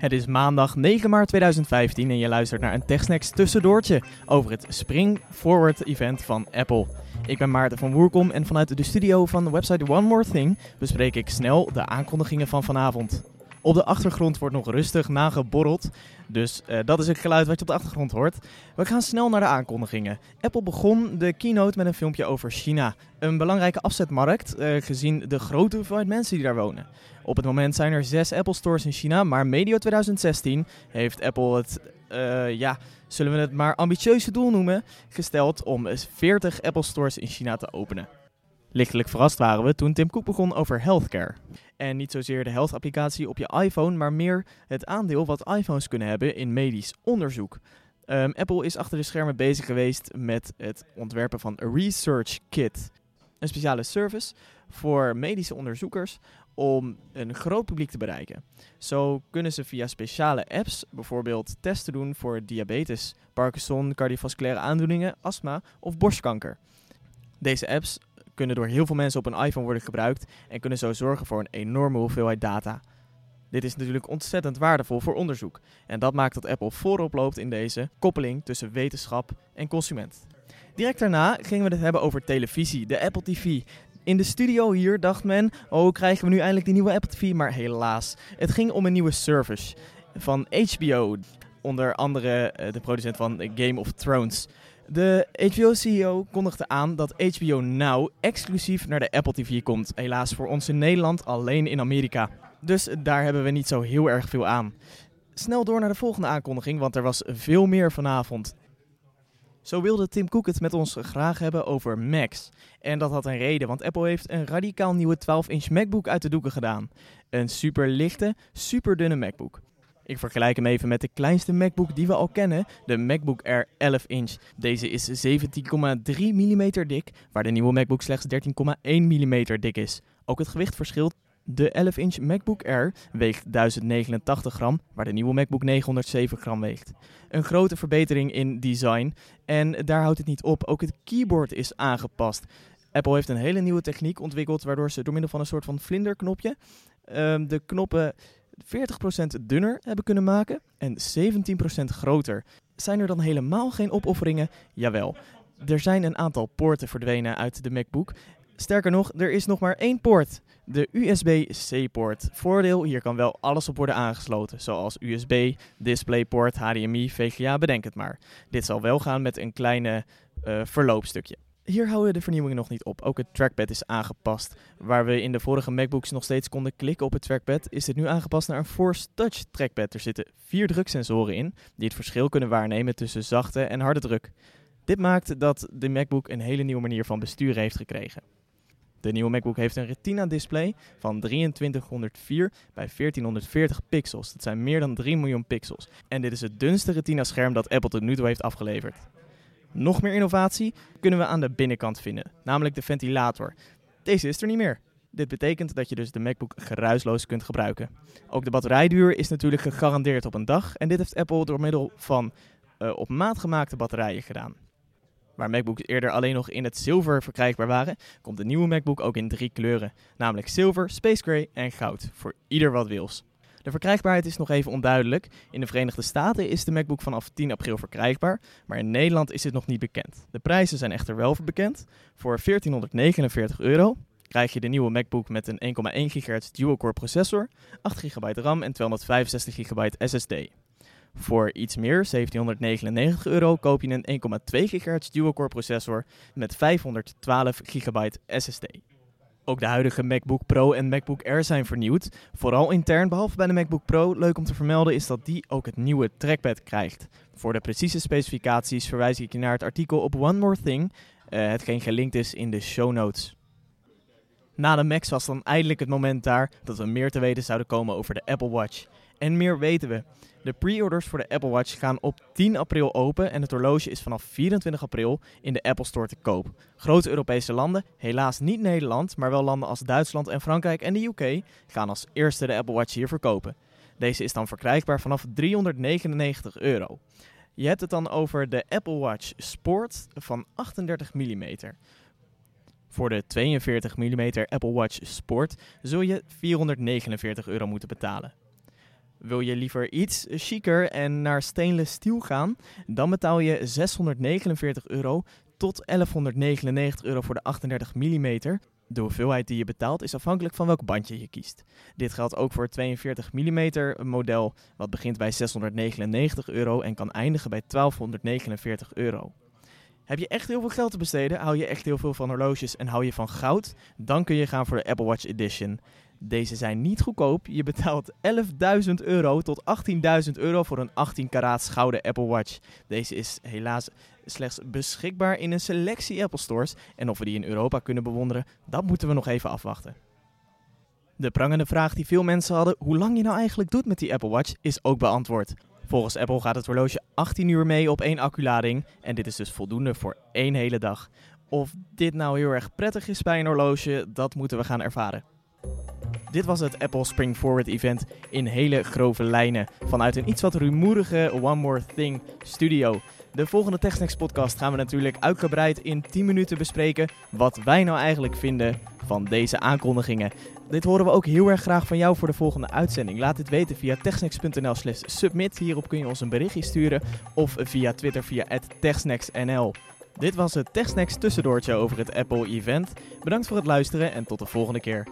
Het is maandag 9 maart 2015 en je luistert naar een TechSnacks tussendoortje over het Spring Forward event van Apple. Ik ben Maarten van Woerkom en vanuit de studio van de website One More Thing bespreek ik snel de aankondigingen van vanavond. Op de achtergrond wordt nog rustig nageborreld. Dus uh, dat is het geluid wat je op de achtergrond hoort. We gaan snel naar de aankondigingen. Apple begon de keynote met een filmpje over China. Een belangrijke afzetmarkt, uh, gezien de grote hoeveelheid mensen die daar wonen. Op het moment zijn er zes Apple Stores in China, maar medio 2016 heeft Apple het, uh, ja, zullen we het maar ambitieuze doel noemen, gesteld om 40 Apple Stores in China te openen. Lichtelijk verrast waren we toen Tim Cook begon over healthcare. En niet zozeer de health-applicatie op je iPhone, maar meer het aandeel wat iPhones kunnen hebben in medisch onderzoek. Um, Apple is achter de schermen bezig geweest met het ontwerpen van Research Kit. Een speciale service voor medische onderzoekers om een groot publiek te bereiken. Zo kunnen ze via speciale apps bijvoorbeeld testen doen voor diabetes, Parkinson, cardiovasculaire aandoeningen, astma of borstkanker. Deze apps kunnen door heel veel mensen op een iPhone worden gebruikt en kunnen zo zorgen voor een enorme hoeveelheid data. Dit is natuurlijk ontzettend waardevol voor onderzoek en dat maakt dat Apple voorop loopt in deze koppeling tussen wetenschap en consument. Direct daarna gingen we het hebben over televisie, de Apple TV. In de studio hier dacht men, oh krijgen we nu eindelijk die nieuwe Apple TV, maar helaas. Het ging om een nieuwe service van HBO, onder andere uh, de producent van Game of Thrones. De HBO-CEO kondigde aan dat HBO Now exclusief naar de Apple TV komt. Helaas voor ons in Nederland alleen in Amerika. Dus daar hebben we niet zo heel erg veel aan. Snel door naar de volgende aankondiging, want er was veel meer vanavond. Zo wilde Tim Cook het met ons graag hebben over Macs. En dat had een reden, want Apple heeft een radicaal nieuwe 12-inch MacBook uit de doeken gedaan. Een super lichte, super dunne MacBook. Ik vergelijk hem even met de kleinste MacBook die we al kennen, de MacBook Air 11 inch. Deze is 17,3 mm dik, waar de nieuwe MacBook slechts 13,1 mm dik is. Ook het gewicht verschilt. De 11 inch MacBook Air weegt 1089 gram, waar de nieuwe MacBook 907 gram weegt. Een grote verbetering in design en daar houdt het niet op, ook het keyboard is aangepast. Apple heeft een hele nieuwe techniek ontwikkeld waardoor ze door middel van een soort van vlinderknopje um, de knoppen 40% dunner hebben kunnen maken en 17% groter. Zijn er dan helemaal geen opofferingen? Jawel. Er zijn een aantal poorten verdwenen uit de MacBook. Sterker nog, er is nog maar één poort. De USB-C-poort. Voordeel, hier kan wel alles op worden aangesloten, zoals USB, DisplayPort, HDMI, VGA, bedenk het maar. Dit zal wel gaan met een kleine uh, verloopstukje. Hier houden de vernieuwingen nog niet op. Ook het trackpad is aangepast. Waar we in de vorige MacBooks nog steeds konden klikken op het trackpad, is dit nu aangepast naar een Force Touch trackpad. Er zitten vier druksensoren in, die het verschil kunnen waarnemen tussen zachte en harde druk. Dit maakt dat de MacBook een hele nieuwe manier van besturen heeft gekregen. De nieuwe MacBook heeft een Retina display van 2304 bij 1440 pixels. Dat zijn meer dan 3 miljoen pixels. En dit is het dunste Retina scherm dat Apple tot nu toe heeft afgeleverd. Nog meer innovatie kunnen we aan de binnenkant vinden, namelijk de ventilator. Deze is er niet meer. Dit betekent dat je dus de MacBook geruisloos kunt gebruiken. Ook de batterijduur is natuurlijk gegarandeerd op een dag en dit heeft Apple door middel van uh, op maat gemaakte batterijen gedaan. Waar MacBooks eerder alleen nog in het zilver verkrijgbaar waren, komt de nieuwe MacBook ook in drie kleuren, namelijk zilver, space gray en goud, voor ieder wat wils. De verkrijgbaarheid is nog even onduidelijk. In de Verenigde Staten is de MacBook vanaf 10 april verkrijgbaar, maar in Nederland is dit nog niet bekend. De prijzen zijn echter wel bekend. Voor 1449 euro krijg je de nieuwe MacBook met een 1,1 GHz dual-core processor, 8 GB RAM en 265 GB SSD. Voor iets meer, 1799 euro, koop je een 1,2 GHz dual-core processor met 512 GB SSD. Ook de huidige MacBook Pro en MacBook Air zijn vernieuwd. Vooral intern, behalve bij de MacBook Pro, leuk om te vermelden is dat die ook het nieuwe trackpad krijgt. Voor de precieze specificaties verwijs ik je naar het artikel op One More Thing, uh, hetgeen gelinkt is in de show notes. Na de Macs was dan eindelijk het moment daar dat we meer te weten zouden komen over de Apple Watch. En meer weten we. De pre-orders voor de Apple Watch gaan op 10 april open en het horloge is vanaf 24 april in de Apple Store te koop. Grote Europese landen, helaas niet Nederland, maar wel landen als Duitsland en Frankrijk en de UK, gaan als eerste de Apple Watch hier verkopen. Deze is dan verkrijgbaar vanaf 399 euro. Je hebt het dan over de Apple Watch Sport van 38 mm. Voor de 42 mm Apple Watch Sport zul je 449 euro moeten betalen. Wil je liever iets chiquer en naar stainless steel gaan? Dan betaal je 649 euro tot 1199 euro voor de 38 mm. De hoeveelheid die je betaalt is afhankelijk van welk bandje je kiest. Dit geldt ook voor het 42 mm model, wat begint bij 699 euro en kan eindigen bij 1249 euro. Heb je echt heel veel geld te besteden, hou je echt heel veel van horloges en hou je van goud, dan kun je gaan voor de Apple Watch Edition. Deze zijn niet goedkoop. Je betaalt 11.000 euro tot 18.000 euro voor een 18 karaats gouden Apple Watch. Deze is helaas slechts beschikbaar in een selectie Apple Stores. En of we die in Europa kunnen bewonderen, dat moeten we nog even afwachten. De prangende vraag die veel mensen hadden, hoe lang je nou eigenlijk doet met die Apple Watch, is ook beantwoord. Volgens Apple gaat het horloge 18 uur mee op één acculading en dit is dus voldoende voor één hele dag. Of dit nou heel erg prettig is bij een horloge, dat moeten we gaan ervaren. Dit was het Apple Spring Forward event in hele grove lijnen vanuit een iets wat rumoerige One More Thing studio. De volgende TechSnacks podcast gaan we natuurlijk uitgebreid in 10 minuten bespreken wat wij nou eigenlijk vinden van deze aankondigingen. Dit horen we ook heel erg graag van jou voor de volgende uitzending. Laat dit weten via techsnacks.nl slash submit. Hierop kun je ons een berichtje sturen of via Twitter via techsnacksnl. Dit was het TechSnacks tussendoortje over het Apple event. Bedankt voor het luisteren en tot de volgende keer.